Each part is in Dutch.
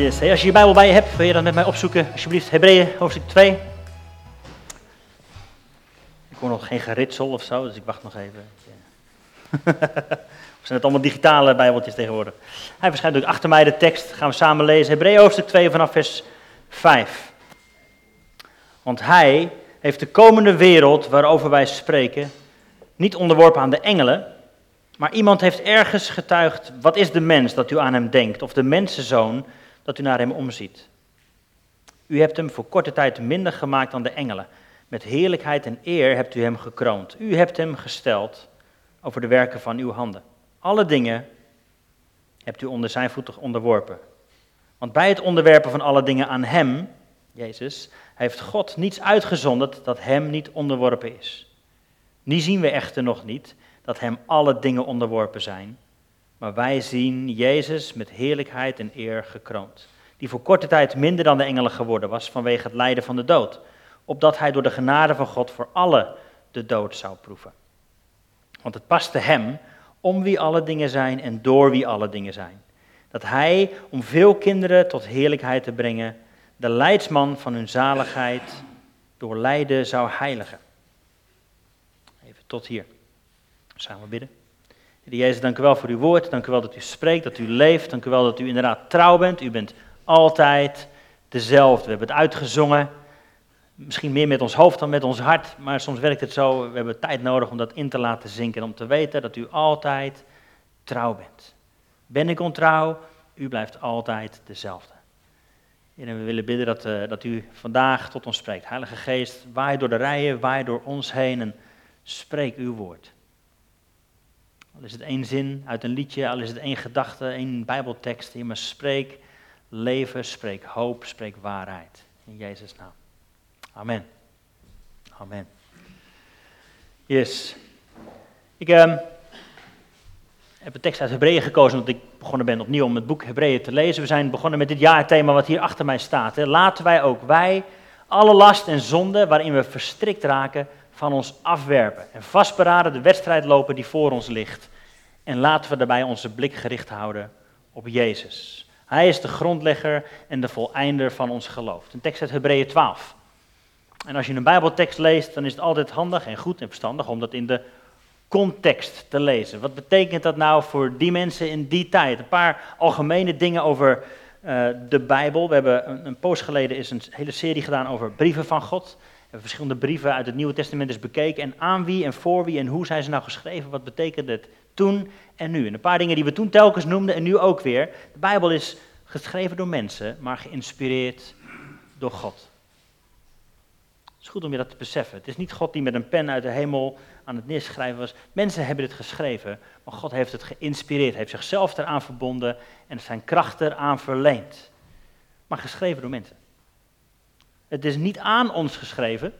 Yes. Hey, als je je Bijbel bij je hebt, wil je dan met mij opzoeken, alsjeblieft, Hebreeën hoofdstuk 2. Ik hoor nog geen geritsel of zo, dus ik wacht nog even. of zijn het allemaal digitale Bijbeltjes tegenwoordig? Hij verschijnt ook achter mij de tekst, gaan we samen lezen. Hebreeën hoofdstuk 2 vanaf vers 5. Want hij heeft de komende wereld waarover wij spreken niet onderworpen aan de engelen, maar iemand heeft ergens getuigd, wat is de mens dat u aan hem denkt, of de mensenzoon dat u naar hem omziet. U hebt hem voor korte tijd minder gemaakt dan de engelen. Met heerlijkheid en eer hebt u hem gekroond. U hebt hem gesteld over de werken van uw handen. Alle dingen hebt u onder zijn voeten onderworpen. Want bij het onderwerpen van alle dingen aan hem, Jezus, heeft God niets uitgezonderd dat hem niet onderworpen is. Nu zien we echter nog niet dat hem alle dingen onderworpen zijn, maar wij zien Jezus met heerlijkheid en eer gekroond, die voor korte tijd minder dan de engelen geworden was vanwege het lijden van de dood, opdat hij door de genade van God voor alle de dood zou proeven. Want het paste hem om wie alle dingen zijn en door wie alle dingen zijn. Dat hij, om veel kinderen tot heerlijkheid te brengen, de leidsman van hun zaligheid door lijden zou heiligen. Even tot hier. Samen bidden. Heer Jezus, dank u wel voor uw woord. Dank u wel dat u spreekt, dat u leeft. Dank u wel dat u inderdaad trouw bent. U bent altijd dezelfde. We hebben het uitgezongen. Misschien meer met ons hoofd dan met ons hart. Maar soms werkt het zo. We hebben tijd nodig om dat in te laten zinken. Om te weten dat u altijd trouw bent. Ben ik ontrouw? U blijft altijd dezelfde. En we willen bidden dat, uh, dat u vandaag tot ons spreekt. Heilige Geest, waai door de rijen, waai door ons heen en spreek uw woord. Al is het één zin uit een liedje, al is het één gedachte, één bijbeltekst, Heer, maar spreek leven, spreek hoop, spreek waarheid. In Jezus' naam. Amen. Amen. Yes. Ik um, heb een tekst uit Hebreeën gekozen, omdat ik begonnen ben opnieuw om het boek Hebreeën te lezen. We zijn begonnen met dit jaarthema wat hier achter mij staat. Hè. Laten wij ook wij alle last en zonde waarin we verstrikt raken van ons afwerpen. En vastberaden de wedstrijd lopen die voor ons ligt. En laten we daarbij onze blik gericht houden op Jezus. Hij is de grondlegger en de voleinder van ons geloof. Een tekst uit Hebreeën 12. En als je een Bijbeltekst leest, dan is het altijd handig en goed en verstandig om dat in de context te lezen. Wat betekent dat nou voor die mensen in die tijd? Een paar algemene dingen over uh, de Bijbel. We hebben een, een poos geleden is een hele serie gedaan over brieven van God. We hebben verschillende brieven uit het Nieuwe Testament eens bekeken. En aan wie en voor wie en hoe zijn ze nou geschreven? Wat betekent het toen en nu? En een paar dingen die we toen telkens noemden en nu ook weer. De Bijbel is geschreven door mensen, maar geïnspireerd door God. Het is goed om je dat te beseffen. Het is niet God die met een pen uit de hemel aan het neerschrijven was. Mensen hebben het geschreven, maar God heeft het geïnspireerd, heeft zichzelf eraan verbonden en zijn kracht eraan verleend. Maar geschreven door mensen. Het is niet aan ons geschreven.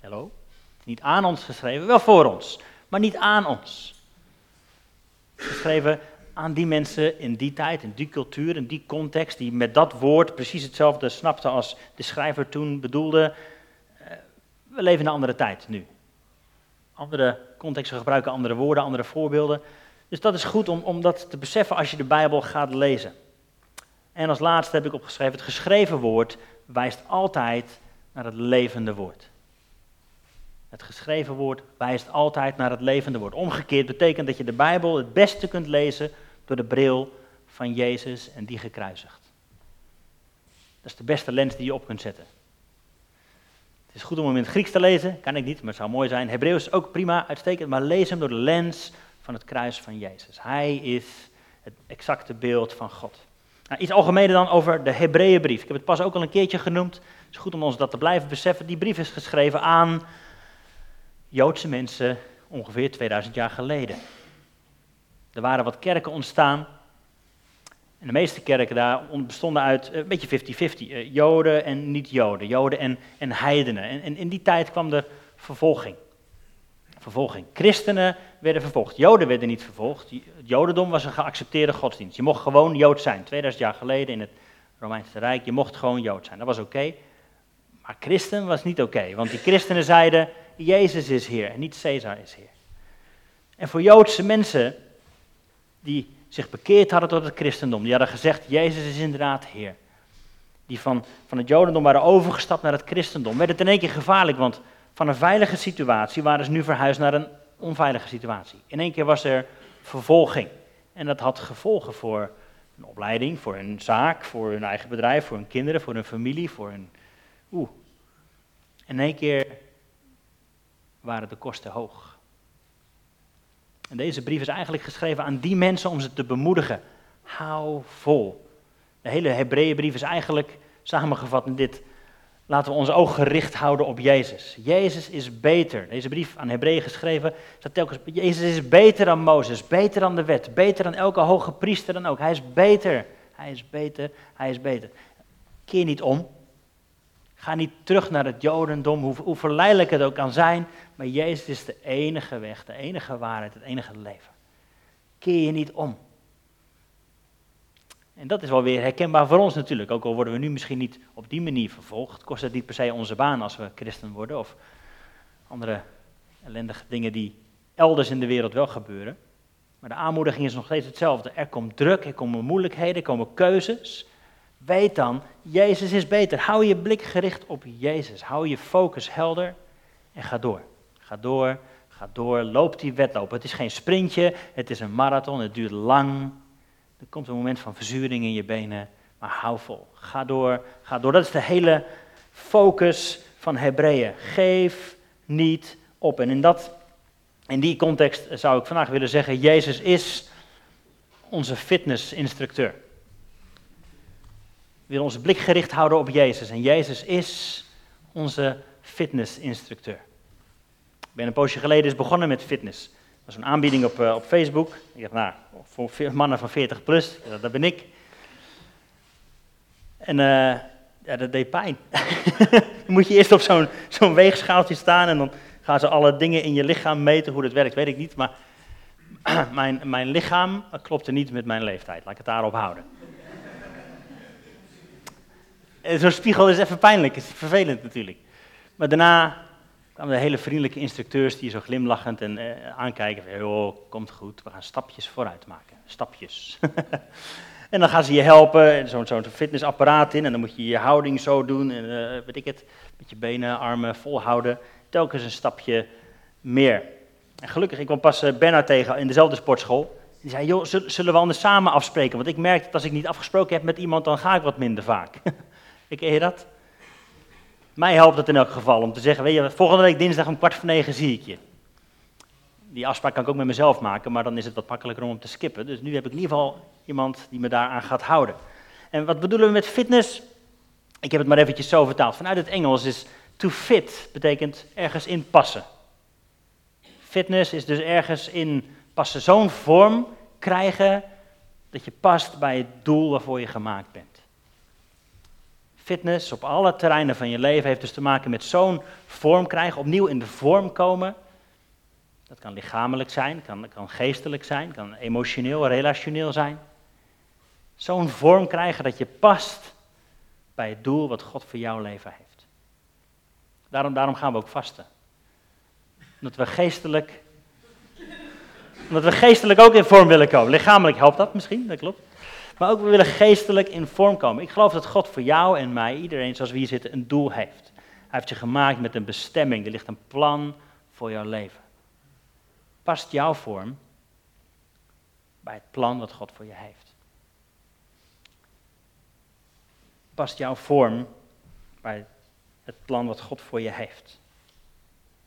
Hallo? Niet aan ons geschreven, wel voor ons, maar niet aan ons. Geschreven aan die mensen in die tijd, in die cultuur, in die context, die met dat woord precies hetzelfde snapten als de schrijver toen bedoelde. We leven in een andere tijd nu. Andere contexten gebruiken andere woorden, andere voorbeelden. Dus dat is goed om, om dat te beseffen als je de Bijbel gaat lezen. En als laatste heb ik opgeschreven, het geschreven woord wijst altijd naar het levende woord. Het geschreven woord wijst altijd naar het levende woord. Omgekeerd betekent dat je de Bijbel het beste kunt lezen door de bril van Jezus en die gekruisigd. Dat is de beste lens die je op kunt zetten. Het is goed om hem in het Grieks te lezen, kan ik niet, maar het zou mooi zijn. Hebreeuws is ook prima, uitstekend, maar lees hem door de lens van het kruis van Jezus. Hij is het exacte beeld van God. Nou, iets algemener dan over de Hebreeënbrief. Ik heb het pas ook al een keertje genoemd. Het is goed om ons dat te blijven beseffen. Die brief is geschreven aan Joodse mensen ongeveer 2000 jaar geleden. Er waren wat kerken ontstaan. En de meeste kerken daar bestonden uit een beetje 50-50. Eh, Joden en niet-Joden. Joden en, en heidenen. En, in die tijd kwam er vervolging. Vervolging. Christenen werden vervolgd. Joden werden niet vervolgd. Het Jodendom was een geaccepteerde godsdienst. Je mocht gewoon Jood zijn. 2000 jaar geleden in het Romeinse Rijk. Je mocht gewoon Jood zijn. Dat was oké. Maar christen was niet oké. want die christenen zeiden, Jezus is Heer en niet Caesar is Heer. En voor Joodse mensen die zich bekeerd hadden tot het christendom. Die hadden gezegd, Jezus is inderdaad Heer. Die van, van het jodendom waren overgestapt naar het christendom. Werd het in één keer gevaarlijk, want van een veilige situatie waren ze nu verhuisd naar een onveilige situatie. In één keer was er vervolging. En dat had gevolgen voor een opleiding, voor hun zaak, voor hun eigen bedrijf, voor hun kinderen, voor hun familie, voor hun... Oeh. In één keer waren de kosten hoog. En deze brief is eigenlijk geschreven aan die mensen om ze te bemoedigen. Hou vol. De hele Hebreeënbrief is eigenlijk samengevat in dit. Laten we ons oog gericht houden op Jezus. Jezus is beter. Deze brief aan Hebreeën geschreven staat telkens. Jezus is beter dan Mozes, beter dan de wet, beter dan elke hoge priester dan ook. Hij is beter. Hij is beter. Hij is beter. Keer niet om. Ga niet terug naar het Jodendom, hoe, hoe verleidelijk het ook kan zijn. Maar Jezus is de enige weg, de enige waarheid, het enige leven. Keer je niet om. En dat is wel weer herkenbaar voor ons natuurlijk. Ook al worden we nu misschien niet op die manier vervolgd, kost het niet per se onze baan als we christen worden of andere ellendige dingen die elders in de wereld wel gebeuren. Maar de aanmoediging is nog steeds hetzelfde. Er komt druk, er komen moeilijkheden, er komen keuzes. Weet dan, Jezus is beter. Hou je blik gericht op Jezus. Hou je focus helder en ga door. Ga door, ga door. Loop die wedloop. Het is geen sprintje, het is een marathon, het duurt lang. Er komt een moment van verzuring in je benen, maar hou vol. Ga door, ga door. Dat is de hele focus van Hebreeën. Geef niet op. En in, dat, in die context zou ik vandaag willen zeggen, Jezus is onze fitnessinstructeur. Willen onze blik gericht houden op Jezus. En Jezus is onze fitnessinstructeur. Ik ben een poosje geleden is begonnen met fitness. Dat was een aanbieding op, uh, op Facebook. Ik dacht, nou, voor mannen van 40 plus, dat, ben ik. En uh, ja, dat deed pijn. dan moet je eerst op zo'n zo'n weegschaaltje staan en dan gaan ze alle dingen in je lichaam meten. Hoe dat werkt, weet ik niet. Maar mijn, mijn lichaam klopte niet met mijn leeftijd. Laat ik het daarop houden. Zo'n spiegel is even pijnlijk, is vervelend natuurlijk. Maar daarna kwamen de hele vriendelijke instructeurs die zo glimlachend en eh, aankijken van, joh, komt goed, we gaan stapjes vooruit maken. Stapjes. en dan gaan ze je helpen, zo'n zo fitnessapparaat in en dan moet je je houding zo doen en uh, weet ik het, met je benen, armen volhouden. Telkens een stapje meer. En gelukkig, ik kwam pas uh, Bernard tegen in dezelfde sportschool. Die zei, joh, zullen we anders samen afspreken? Want ik merk dat als ik niet afgesproken heb met iemand, dan ga ik wat minder vaak. ik je dat? Mij helpt het in elk geval om te zeggen, weet je, volgende week dinsdag om kwart voor negen zie ik je. Die afspraak kan ik ook met mezelf maken, maar dan is het wat makkelijker om te skippen. Dus nu heb ik in ieder geval iemand die me daaraan gaat houden. En wat bedoelen we met fitness? Ik heb het maar eventjes zo vertaald. Vanuit het Engels is to fit, betekent ergens in passen. Fitness is dus ergens in passen, zo'n vorm krijgen dat je past bij het doel waarvoor je gemaakt bent. Fitness op alle terreinen van je leven heeft dus te maken met zo'n vorm krijgen, opnieuw in de vorm komen. Dat kan lichamelijk zijn, kan, kan geestelijk zijn, kan emotioneel, relationeel zijn. Zo'n vorm krijgen dat je past bij het doel wat God voor jouw leven heeft. Daarom, daarom gaan we ook vasten. Omdat we geestelijk, omdat we geestelijk ook in vorm willen komen. Lichamelijk helpt dat misschien, dat klopt. Maar ook we willen geestelijk in vorm komen. Ik geloof dat God voor jou en mij, iedereen zoals we hier zitten, een doel heeft. Hij heeft je gemaakt met een bestemming. Er ligt een plan voor jouw leven. Past jouw vorm bij het plan wat God voor je heeft? Past jouw vorm bij het plan wat God voor je heeft?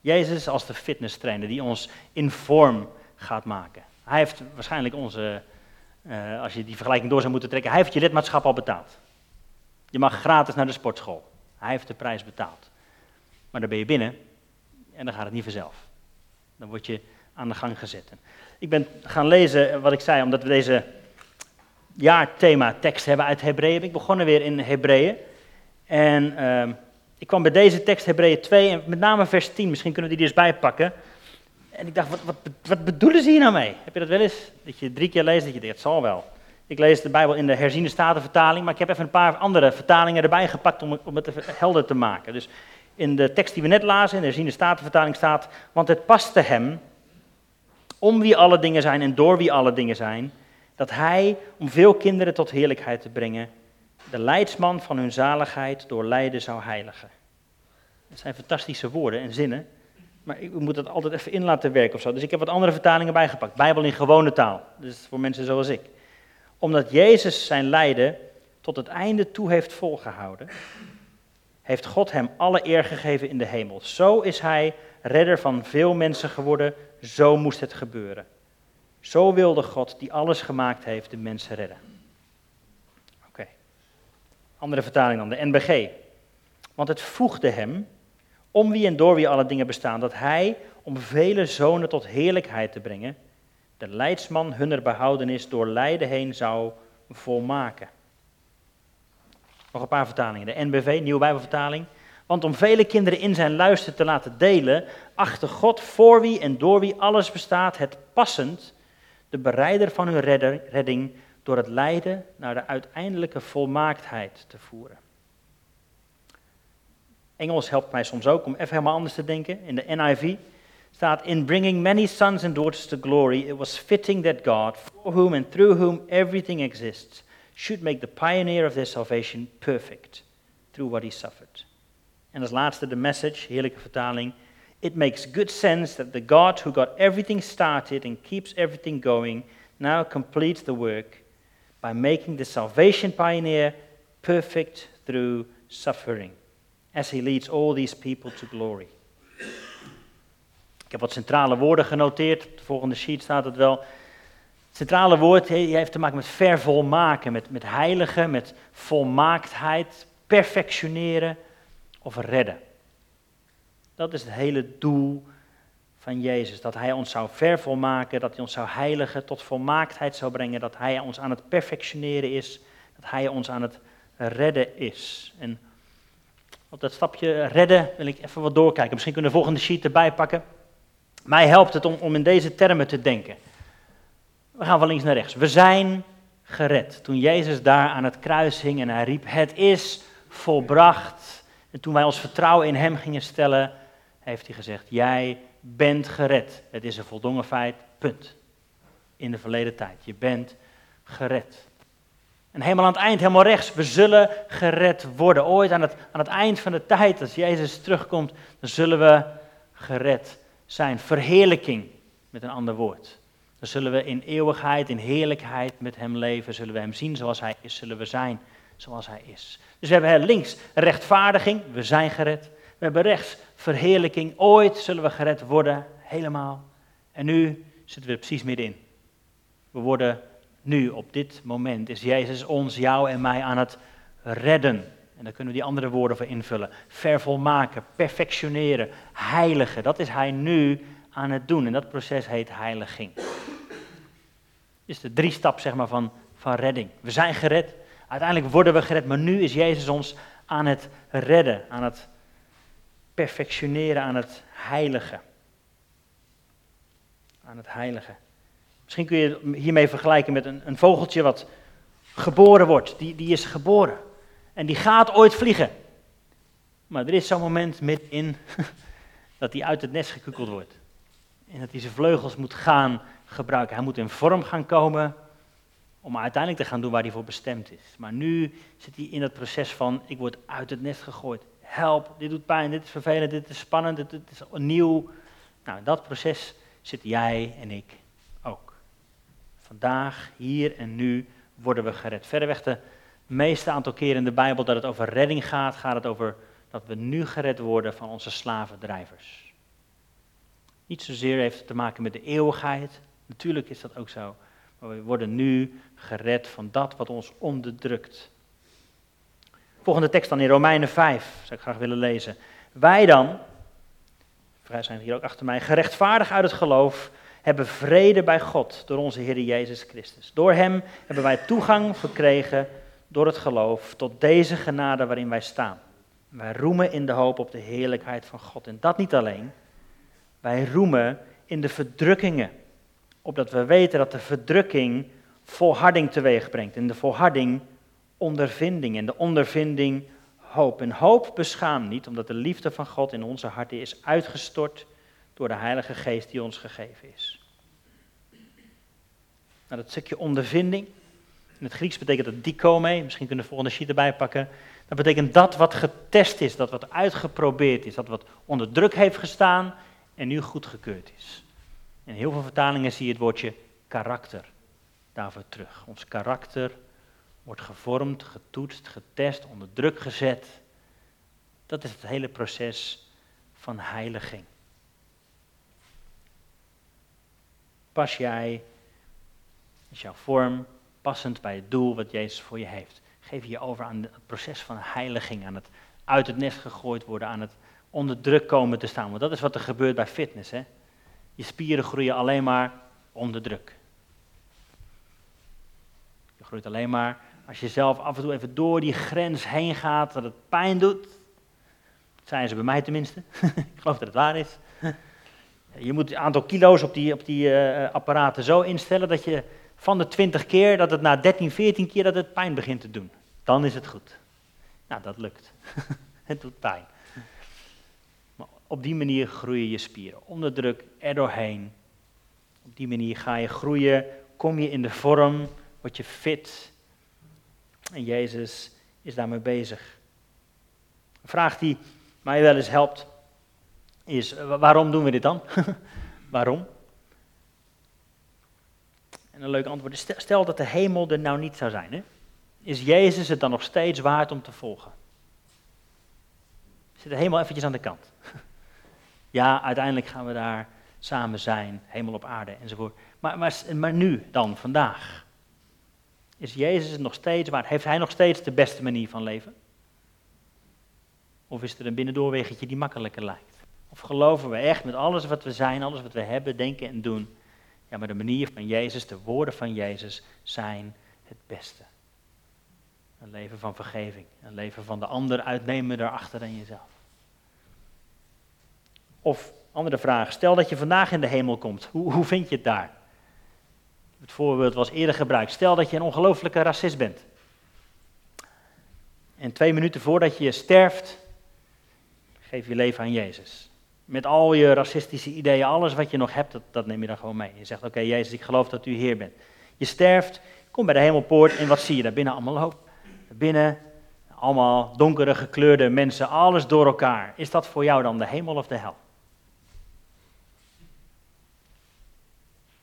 Jezus als de fitness trainer die ons in vorm gaat maken. Hij heeft waarschijnlijk onze uh, als je die vergelijking door zou moeten trekken, hij heeft je lidmaatschap al betaald. Je mag gratis naar de sportschool. Hij heeft de prijs betaald. Maar dan ben je binnen en dan gaat het niet vanzelf. Dan word je aan de gang gezet. Ik ben gaan lezen wat ik zei, omdat we deze jaarthema tekst hebben uit Hebreeën. Ik begonnen weer in Hebreeën. En uh, ik kwam bij deze tekst, Hebreeën 2, en met name vers 10, misschien kunnen we die eens bijpakken. En ik dacht, wat, wat, wat bedoelen ze hier nou mee? Heb je dat wel eens? Dat je drie keer leest, dat je denkt, het zal wel. Ik lees de Bijbel in de herziende statenvertaling, maar ik heb even een paar andere vertalingen erbij gepakt om, om het helder te maken. Dus in de tekst die we net lazen, in de herziende statenvertaling staat, want het paste hem, om wie alle dingen zijn en door wie alle dingen zijn, dat hij, om veel kinderen tot heerlijkheid te brengen, de leidsman van hun zaligheid door lijden zou heiligen. Dat zijn fantastische woorden en zinnen, maar ik moet dat altijd even in laten werken of zo. Dus ik heb wat andere vertalingen bijgepakt. Bijbel in gewone taal, dus voor mensen zoals ik. Omdat Jezus zijn lijden tot het einde toe heeft volgehouden, heeft God hem alle eer gegeven in de hemel. Zo is hij redder van veel mensen geworden, zo moest het gebeuren. Zo wilde God, die alles gemaakt heeft, de mensen redden. Oké. Andere vertaling dan, de NBG. Want het voegde hem, om wie en door wie alle dingen bestaan, dat hij, om vele zonen tot heerlijkheid te brengen, de leidsman hunner behoudenis door lijden heen zou volmaken. Nog een paar vertalingen. De NBV, Nieuwe Bijbelvertaling. Want om vele kinderen in zijn luister te laten delen, achter God voor wie en door wie alles bestaat, het passend, de bereider van hun redding, door het lijden naar de uiteindelijke volmaaktheid te voeren. Engels helpt mij soms ook om even helemaal anders te denken. In de NIV staat: In bringing many sons and daughters to glory, it was fitting that God, for whom and through whom everything exists, should make the pioneer of their salvation perfect through what he suffered. En als laatste de message, heerlijke vertaling. It makes good sense that the God who got everything started and keeps everything going now completes the work by making the salvation pioneer perfect through suffering, as he leads all these people to glory. Ik heb wat centrale woorden genoteerd. Op de volgende sheet staat het wel centrale woord heeft te maken met vervolmaken, met, met heiligen, met volmaaktheid, perfectioneren of redden. Dat is het hele doel van Jezus. Dat Hij ons zou vervolmaken, dat Hij ons zou heiligen, tot volmaaktheid zou brengen, dat Hij ons aan het perfectioneren is, dat Hij ons aan het redden is. En op dat stapje redden wil ik even wat doorkijken. Misschien kunnen we de volgende sheet erbij pakken. Mij helpt het om, om in deze termen te denken. We gaan van links naar rechts. We zijn gered. Toen Jezus daar aan het kruis hing en hij riep: Het is volbracht. En toen wij ons vertrouwen in Hem gingen stellen, heeft hij gezegd: Jij bent gered. Het is een voldongen feit, punt. In de verleden tijd. Je bent gered. En helemaal aan het eind, helemaal rechts, we zullen gered worden. Ooit aan het, aan het eind van de tijd, als Jezus terugkomt, dan zullen we gered zijn. Verheerlijking, met een ander woord. Dan zullen we in eeuwigheid, in heerlijkheid met Hem leven. Zullen we Hem zien zoals Hij is. Zullen we zijn zoals Hij is. Dus we hebben links rechtvaardiging, we zijn gered. We hebben rechts verheerlijking, ooit zullen we gered worden, helemaal. En nu zitten we er precies middenin. We worden nu, op dit moment, is Jezus ons, jou en mij aan het redden. En daar kunnen we die andere woorden voor invullen. Vervolmaken, perfectioneren, heiligen. Dat is Hij nu aan het doen. En dat proces heet heiliging is de drie stap zeg maar, van, van redding. We zijn gered, uiteindelijk worden we gered, maar nu is Jezus ons aan het redden, aan het perfectioneren, aan het heiligen. Aan het heiligen. Misschien kun je hiermee vergelijken met een, een vogeltje wat geboren wordt. Die, die is geboren. En die gaat ooit vliegen. Maar er is zo'n moment middenin dat hij uit het nest gekukeld wordt. En dat hij zijn vleugels moet gaan gebruiken. Hij moet in vorm gaan komen om uiteindelijk te gaan doen waar hij voor bestemd is. Maar nu zit hij in het proces van, ik word uit het nest gegooid. Help, dit doet pijn, dit is vervelend, dit is spannend, dit, is nieuw. Nou, in dat proces zitten jij en ik. Vandaag, hier en nu worden we gered. Verreweg de meeste aantal keren in de Bijbel dat het over redding gaat, gaat het over dat we nu gered worden van onze slavendrijvers. Niet zozeer heeft het te maken met de eeuwigheid, Natuurlijk is dat ook zo. Maar we worden nu gered van dat wat ons onderdrukt. Volgende tekst dan in Romeinen 5, zou ik graag willen lezen. Wij dan, vrij zijn hier ook achter mij, gerechtvaardigd uit het geloof, hebben vrede bij God door onze Heer Jezus Christus. Door Hem hebben wij toegang verkregen door het geloof tot deze genade waarin wij staan. Wij roemen in de hoop op de heerlijkheid van God. En dat niet alleen. Wij roemen in de verdrukkingen opdat we weten dat de verdrukking volharding teweeg brengt. En de volharding ondervinding. En de ondervinding hoop. En hoop beschaamt niet, omdat de liefde van God in onze harten is uitgestort door de Heilige Geest die ons gegeven is. naar het stukje ondervinding. In het Grieks betekent dat dikome, misschien kunnen we de volgende sheet erbij pakken. Dat betekent dat wat getest is, dat wat uitgeprobeerd is, dat wat onder druk heeft gestaan en nu goedgekeurd is. In heel veel vertalingen zie je het woordje karakter daarvoor terug. Ons karakter wordt gevormd, getoetst, getest, onder druk gezet. Dat is het hele proces van heiliging. Pas jij, is jouw vorm passend bij het doel wat Jezus voor je heeft? Geef je je over aan het proces van heiliging, aan het uit het nest gegooid worden, aan het onder druk komen te staan. Want dat is wat er gebeurt bij fitness. Hè? Je spieren groeien alleen maar onder druk. Je groeit alleen maar als je zelf af en toe even door die grens heen gaat, dat het pijn doet. Dat zijn ze bij mij tenminste. Ik geloof dat het waar is. Je moet het aantal kilo's op die, op die uh, apparaten zo instellen dat je van de 20 keer, dat het na 13, 14 keer dat het pijn begint te doen. Dan is het goed. Nou, dat lukt. het doet pijn. Maar op die manier groeien je spieren. Onder druk, er doorheen. Op die manier ga je groeien, kom je in de vorm, word je fit. En Jezus is daarmee bezig. Een vraag die mij wel eens helpt is, waarom doen we dit dan? waarom? En een leuk antwoord is, stel dat de hemel er nou niet zou zijn. Hè? Is Jezus het dan nog steeds waard om te volgen? Zit de hemel eventjes aan de kant? ja, uiteindelijk gaan we daar samen zijn, hemel op aarde enzovoort. Maar, maar, maar nu dan, vandaag? Is Jezus het nog steeds waard? Heeft hij nog steeds de beste manier van leven? Of is er een binnendoorwegetje die makkelijker lijkt? Of geloven we echt met alles wat we zijn, alles wat we hebben, denken en doen? Ja, maar de manier van Jezus, de woorden van Jezus zijn het beste. Een leven van vergeving, een leven van de ander uitnemen daarachter dan jezelf. Of, andere vraag, stel dat je vandaag in de hemel komt, hoe, hoe vind je het daar? Het voorbeeld was eerder gebruikt. Stel dat je een ongelooflijke racist bent. En twee minuten voordat je sterft, geef je leven aan Jezus. Met al je racistische ideeën, alles wat je nog hebt, dat, dat neem je dan gewoon mee. Je zegt, oké Jezus, ik geloof dat u Heer bent. Je sterft, kom bij de hemelpoort en wat zie je daar binnen allemaal lopen? Binnen allemaal donkere gekleurde mensen, alles door elkaar. Is dat voor jou dan de hemel of de hel?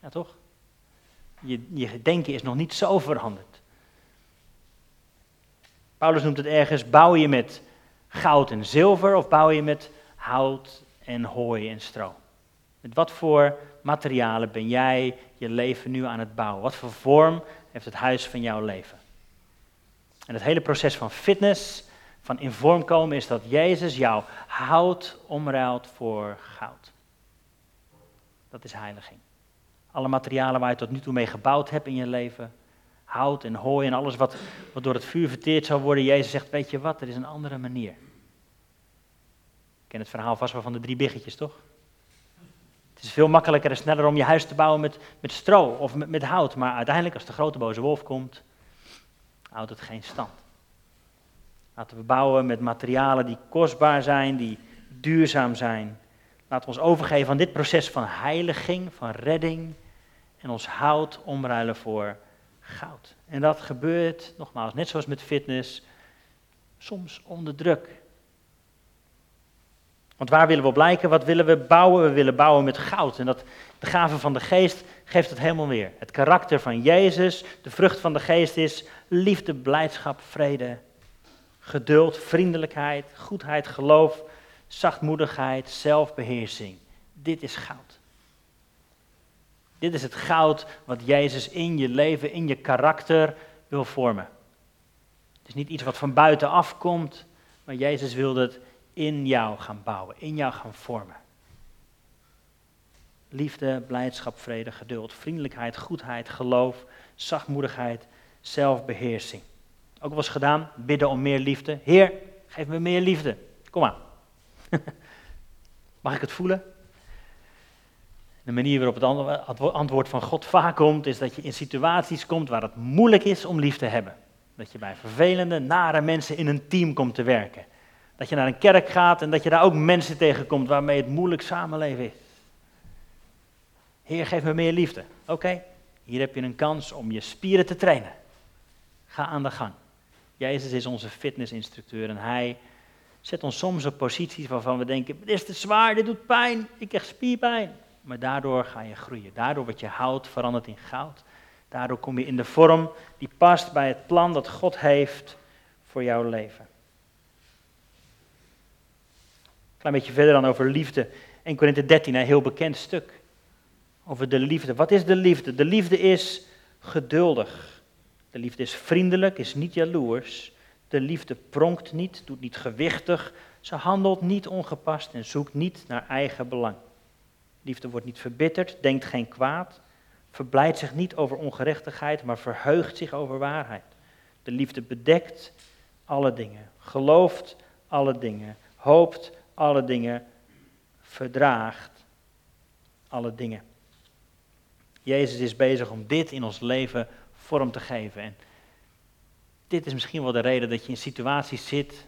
Ja, toch? Je, je denken is nog niet zo veranderd. Paulus noemt het ergens, bouw je met goud en zilver of bouw je met hout en hooi en stro? Met wat voor materialen ben jij je leven nu aan het bouwen? Wat voor vorm heeft het huis van jouw leven? En het hele proces van fitness, van in vorm komen, is dat Jezus jouw hout omruilt voor goud. Dat is heiliging. Alle materialen waar je tot nu toe mee gebouwd hebt in je leven, hout en hooi en alles wat, wat door het vuur verteerd zou worden. Jezus zegt, weet je wat, er is een andere manier. Ken het verhaal vast wel van de drie biggetjes, toch? Het is veel makkelijker en sneller om je huis te bouwen met, met stro of met, met hout. Maar uiteindelijk, als de grote boze wolf komt, houdt het geen stand. Laten we bouwen met materialen die kostbaar zijn, die duurzaam zijn. Laten we ons overgeven aan dit proces van heiliging, van redding. En ons hout omruilen voor goud. En dat gebeurt, nogmaals, net zoals met fitness, soms onder druk. Want waar willen we op? Wat willen we bouwen? We willen bouwen met goud. En dat, de gave van de geest geeft het helemaal weer. Het karakter van Jezus, de vrucht van de geest is liefde, blijdschap, vrede, geduld, vriendelijkheid, goedheid, geloof, zachtmoedigheid, zelfbeheersing. Dit is goud. Dit is het goud wat Jezus in je leven, in je karakter wil vormen. Het is niet iets wat van buitenaf komt, maar Jezus wil het in jou gaan bouwen, in jou gaan vormen. Liefde, blijdschap, vrede, geduld, vriendelijkheid, goedheid, geloof, zachtmoedigheid, zelfbeheersing. Ook wel eens gedaan, bidden om meer liefde. Heer, geef me meer liefde. Kom aan. Mag ik het voelen? De manier waarop het antwoord van God vaak komt, is dat je in situaties komt waar het moeilijk is om lief te hebben. Dat je bij vervelende, nare mensen in een team komt te werken. Dat je naar een kerk gaat en dat je daar ook mensen tegenkomt waarmee het moeilijk samenleven is. Heer, geef me meer liefde. Oké, Hier heb je een kans om je spieren te trainen. Ga aan de gang. Jezus is onze fitnessinstructeur en hij zet ons soms op posities waarvan we denken, dit is te zwaar, dit doet pijn, ik krijg spierpijn. Maar daardoor ga je groeien. Daardoor wordt je hout veranderd in goud. Daardoor kom je in de vorm die past bij het plan dat God heeft voor jouw leven. Een klein beetje verder dan over liefde. 1 Korinthe 13, een heel bekend stuk. Over de liefde. Wat is de liefde? De liefde is geduldig. De liefde is vriendelijk, is niet jaloers. De liefde pronkt niet, doet niet gewichtig. Ze handelt niet ongepast en zoekt niet naar eigen belang. Liefde wordt niet verbitterd, denkt geen kwaad, verblijdt zich niet over ongerechtigheid, maar verheugt zich over waarheid. De liefde bedekt alle dingen, gelooft alle dingen, hoopt alle dingen, verdraagt alle dingen. Jezus is bezig om dit in ons leven vorm te geven. En dit is misschien wel de reden dat je in situaties zit,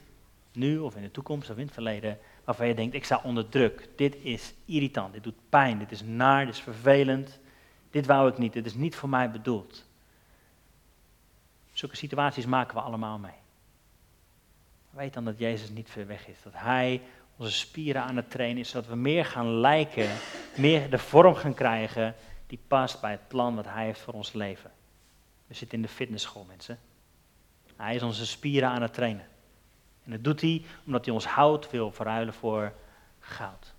nu of in de toekomst of in het verleden, waarvan je denkt, ik sta onder druk. Dit is irritant, dit doet pijn, dit is naar, dit is vervelend. Dit wou ik niet, dit is niet voor mij bedoeld. Zulke situaties maken we allemaal mee. Weet dan dat Jezus niet ver weg is. Dat Hij onze spieren aan het trainen is, zodat we meer gaan lijken, meer de vorm gaan krijgen die past bij het plan wat Hij heeft voor ons leven. We zitten in de fitnessschool, mensen. Hij is onze spieren aan het trainen. En dat doet hij omdat hij ons hout wil verruilen voor goud.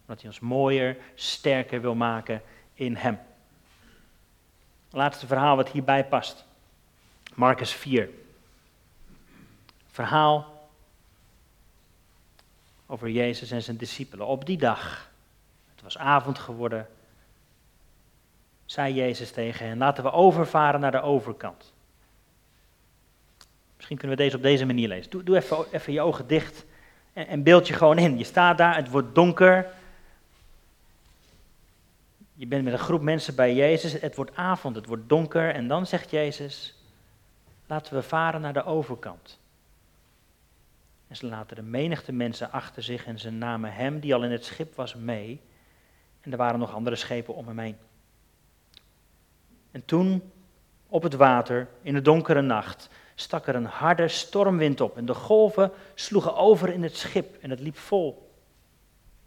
Omdat hij ons mooier, sterker wil maken in hem. Laatste verhaal wat hierbij past. Marcus 4. Verhaal over Jezus en zijn discipelen. Op die dag, het was avond geworden, zei Jezus tegen hen, laten we overvaren naar de overkant. Misschien kunnen we deze op deze manier lezen. Doe, doe even, even je ogen dicht en, en beeld je gewoon in. Je staat daar, het wordt donker. Je bent met een groep mensen bij Jezus, het wordt avond, het wordt donker. En dan zegt Jezus, laten we varen naar de overkant. En ze laten de menigte mensen achter zich en ze namen hem, die al in het schip was, mee. En er waren nog andere schepen om hem heen. En toen, op het water, in de donkere nacht, stak er een harde stormwind op en de golven sloegen over in het schip en het liep vol.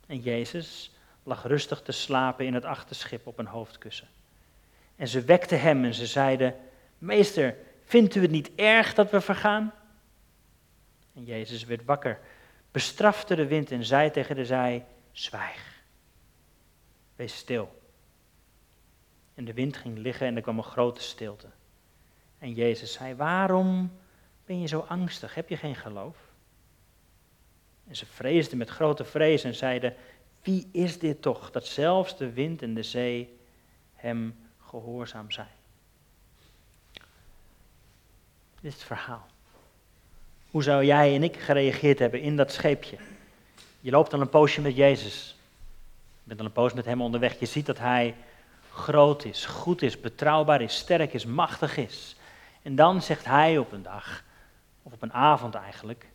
En Jezus lag rustig te slapen in het achterschip op een hoofdkussen. En ze wekten hem en ze zeiden, meester, vindt u het niet erg dat we vergaan? En Jezus werd wakker, bestrafte de wind en zei tegen de zij, zwijg, wees stil. En de wind ging liggen en er kwam een grote stilte. En Jezus zei, waarom ben je zo angstig? Heb je geen geloof? En ze vreesden met grote vrees en zeiden, wie is dit toch, dat zelfs de wind en de zee hem gehoorzaam zijn? Dit is het verhaal. Hoe zou jij en ik gereageerd hebben in dat scheepje? Je loopt al een poosje met Jezus. Je bent al een poos met hem onderweg. Je ziet dat hij groot is, goed is, betrouwbaar is, sterk is, machtig is. En dan zegt hij op een dag, of op een avond eigenlijk,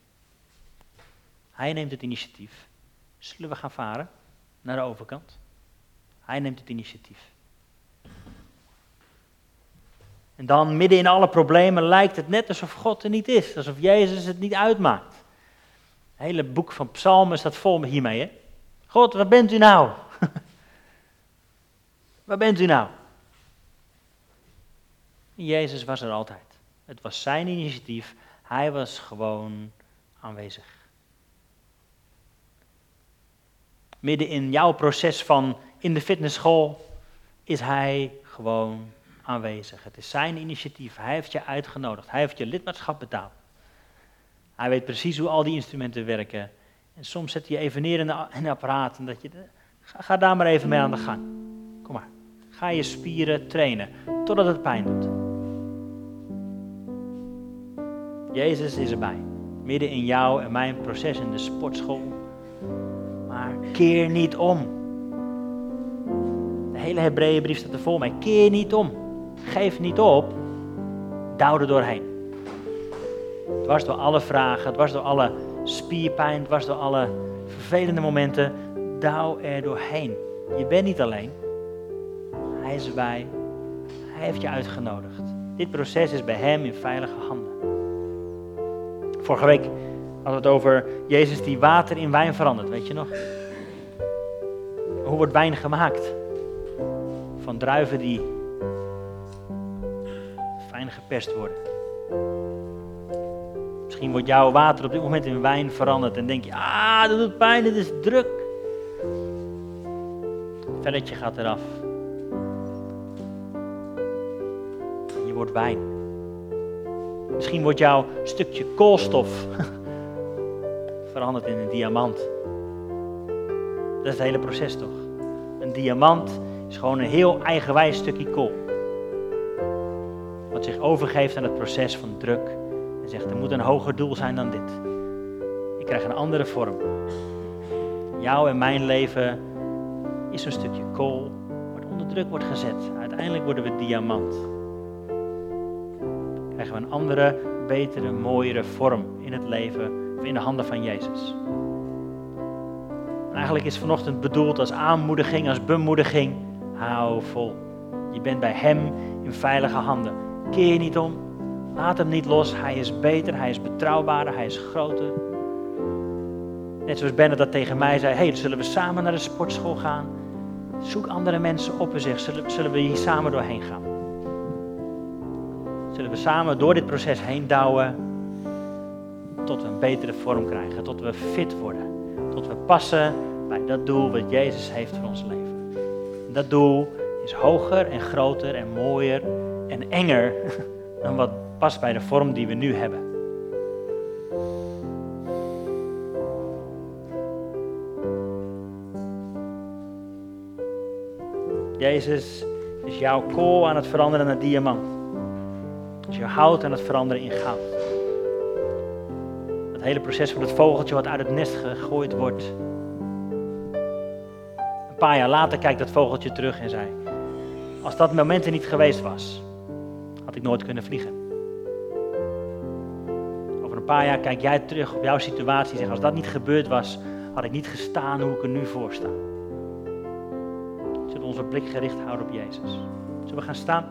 hij neemt het initiatief. Zullen we gaan varen naar de overkant? Hij neemt het initiatief. En dan, midden in alle problemen, lijkt het net alsof God er niet is. Alsof Jezus het niet uitmaakt. Het hele boek van Psalmen staat vol hiermee. Hè? God, waar bent u nou? waar bent u nou? Jezus was er altijd. Het was zijn initiatief. Hij was gewoon aanwezig. Midden in jouw proces van in de fitnessschool is hij gewoon aanwezig. Het is zijn initiatief. Hij heeft je uitgenodigd. Hij heeft je lidmaatschap betaald. Hij weet precies hoe al die instrumenten werken. En soms zet hij je even neer in, een apparaat en dat je, ga, ga daar maar even mee aan de gang. Kom maar. Ga je spieren trainen totdat het pijn doet. Jezus is erbij. Midden in jou en mijn proces in de sportschool. Maar keer niet om. De hele Hebreeënbrief staat er vol mee. Keer niet om. Geef niet op. Douw er doorheen. Het was door alle vragen, het was door alle spierpijn, het was door alle vervelende momenten. Douw er doorheen. Je bent niet alleen. Hij is erbij. Hij heeft je uitgenodigd. Dit proces is bij Hem in veilige handen. Vorige week hadden we het over Jezus die water in wijn verandert, weet je nog? Hoe wordt wijn gemaakt? Van druiven die fijn geperst worden. Misschien wordt jouw water op dit moment in wijn veranderd en denk je, ah, dat doet pijn, dit is druk. Het velletje gaat eraf. Je wordt wijn. Misschien wordt jouw stukje koolstof veranderd in een diamant. Dat is het hele proces toch? Een diamant is gewoon een heel eigenwijs stukje kool. Wat zich overgeeft aan het proces van druk en zegt er moet een hoger doel zijn dan dit. Ik krijg een andere vorm. Jouw en mijn leven is een stukje kool wat onder druk wordt gezet. Uiteindelijk worden we diamant. Krijgen we een andere, betere, mooiere vorm in het leven of in de handen van Jezus. En eigenlijk is vanochtend bedoeld als aanmoediging, als bemoediging. Hou vol. Je bent bij Hem in veilige handen. Keer je niet om. Laat Hem niet los. Hij is beter, Hij is betrouwbaarder, Hij is groter. Net zoals Bennett dat tegen mij zei. hey, zullen we samen naar de sportschool gaan? Zoek andere mensen op en zeg, zullen, zullen we hier samen doorheen gaan? Zullen we samen door dit proces heen douwen tot we een betere vorm krijgen, tot we fit worden, tot we passen bij dat doel wat Jezus heeft voor ons leven. Dat doel is hoger en groter en mooier en enger dan wat past bij de vorm die we nu hebben. Jezus is jouw kool aan het veranderen naar diamant. Is jouw hout aan het veranderen in goud. Het hele proces van het vogeltje wat uit het nest gegooid wordt. Een paar jaar later kijkt dat vogeltje terug en zei: Als dat moment er niet geweest was, had ik nooit kunnen vliegen. Over een paar jaar kijk jij terug op jouw situatie en zegt: Als dat niet gebeurd was, had ik niet gestaan hoe ik er nu voor sta. Zullen we onze blik gericht houden op Jezus? Zullen we gaan staan?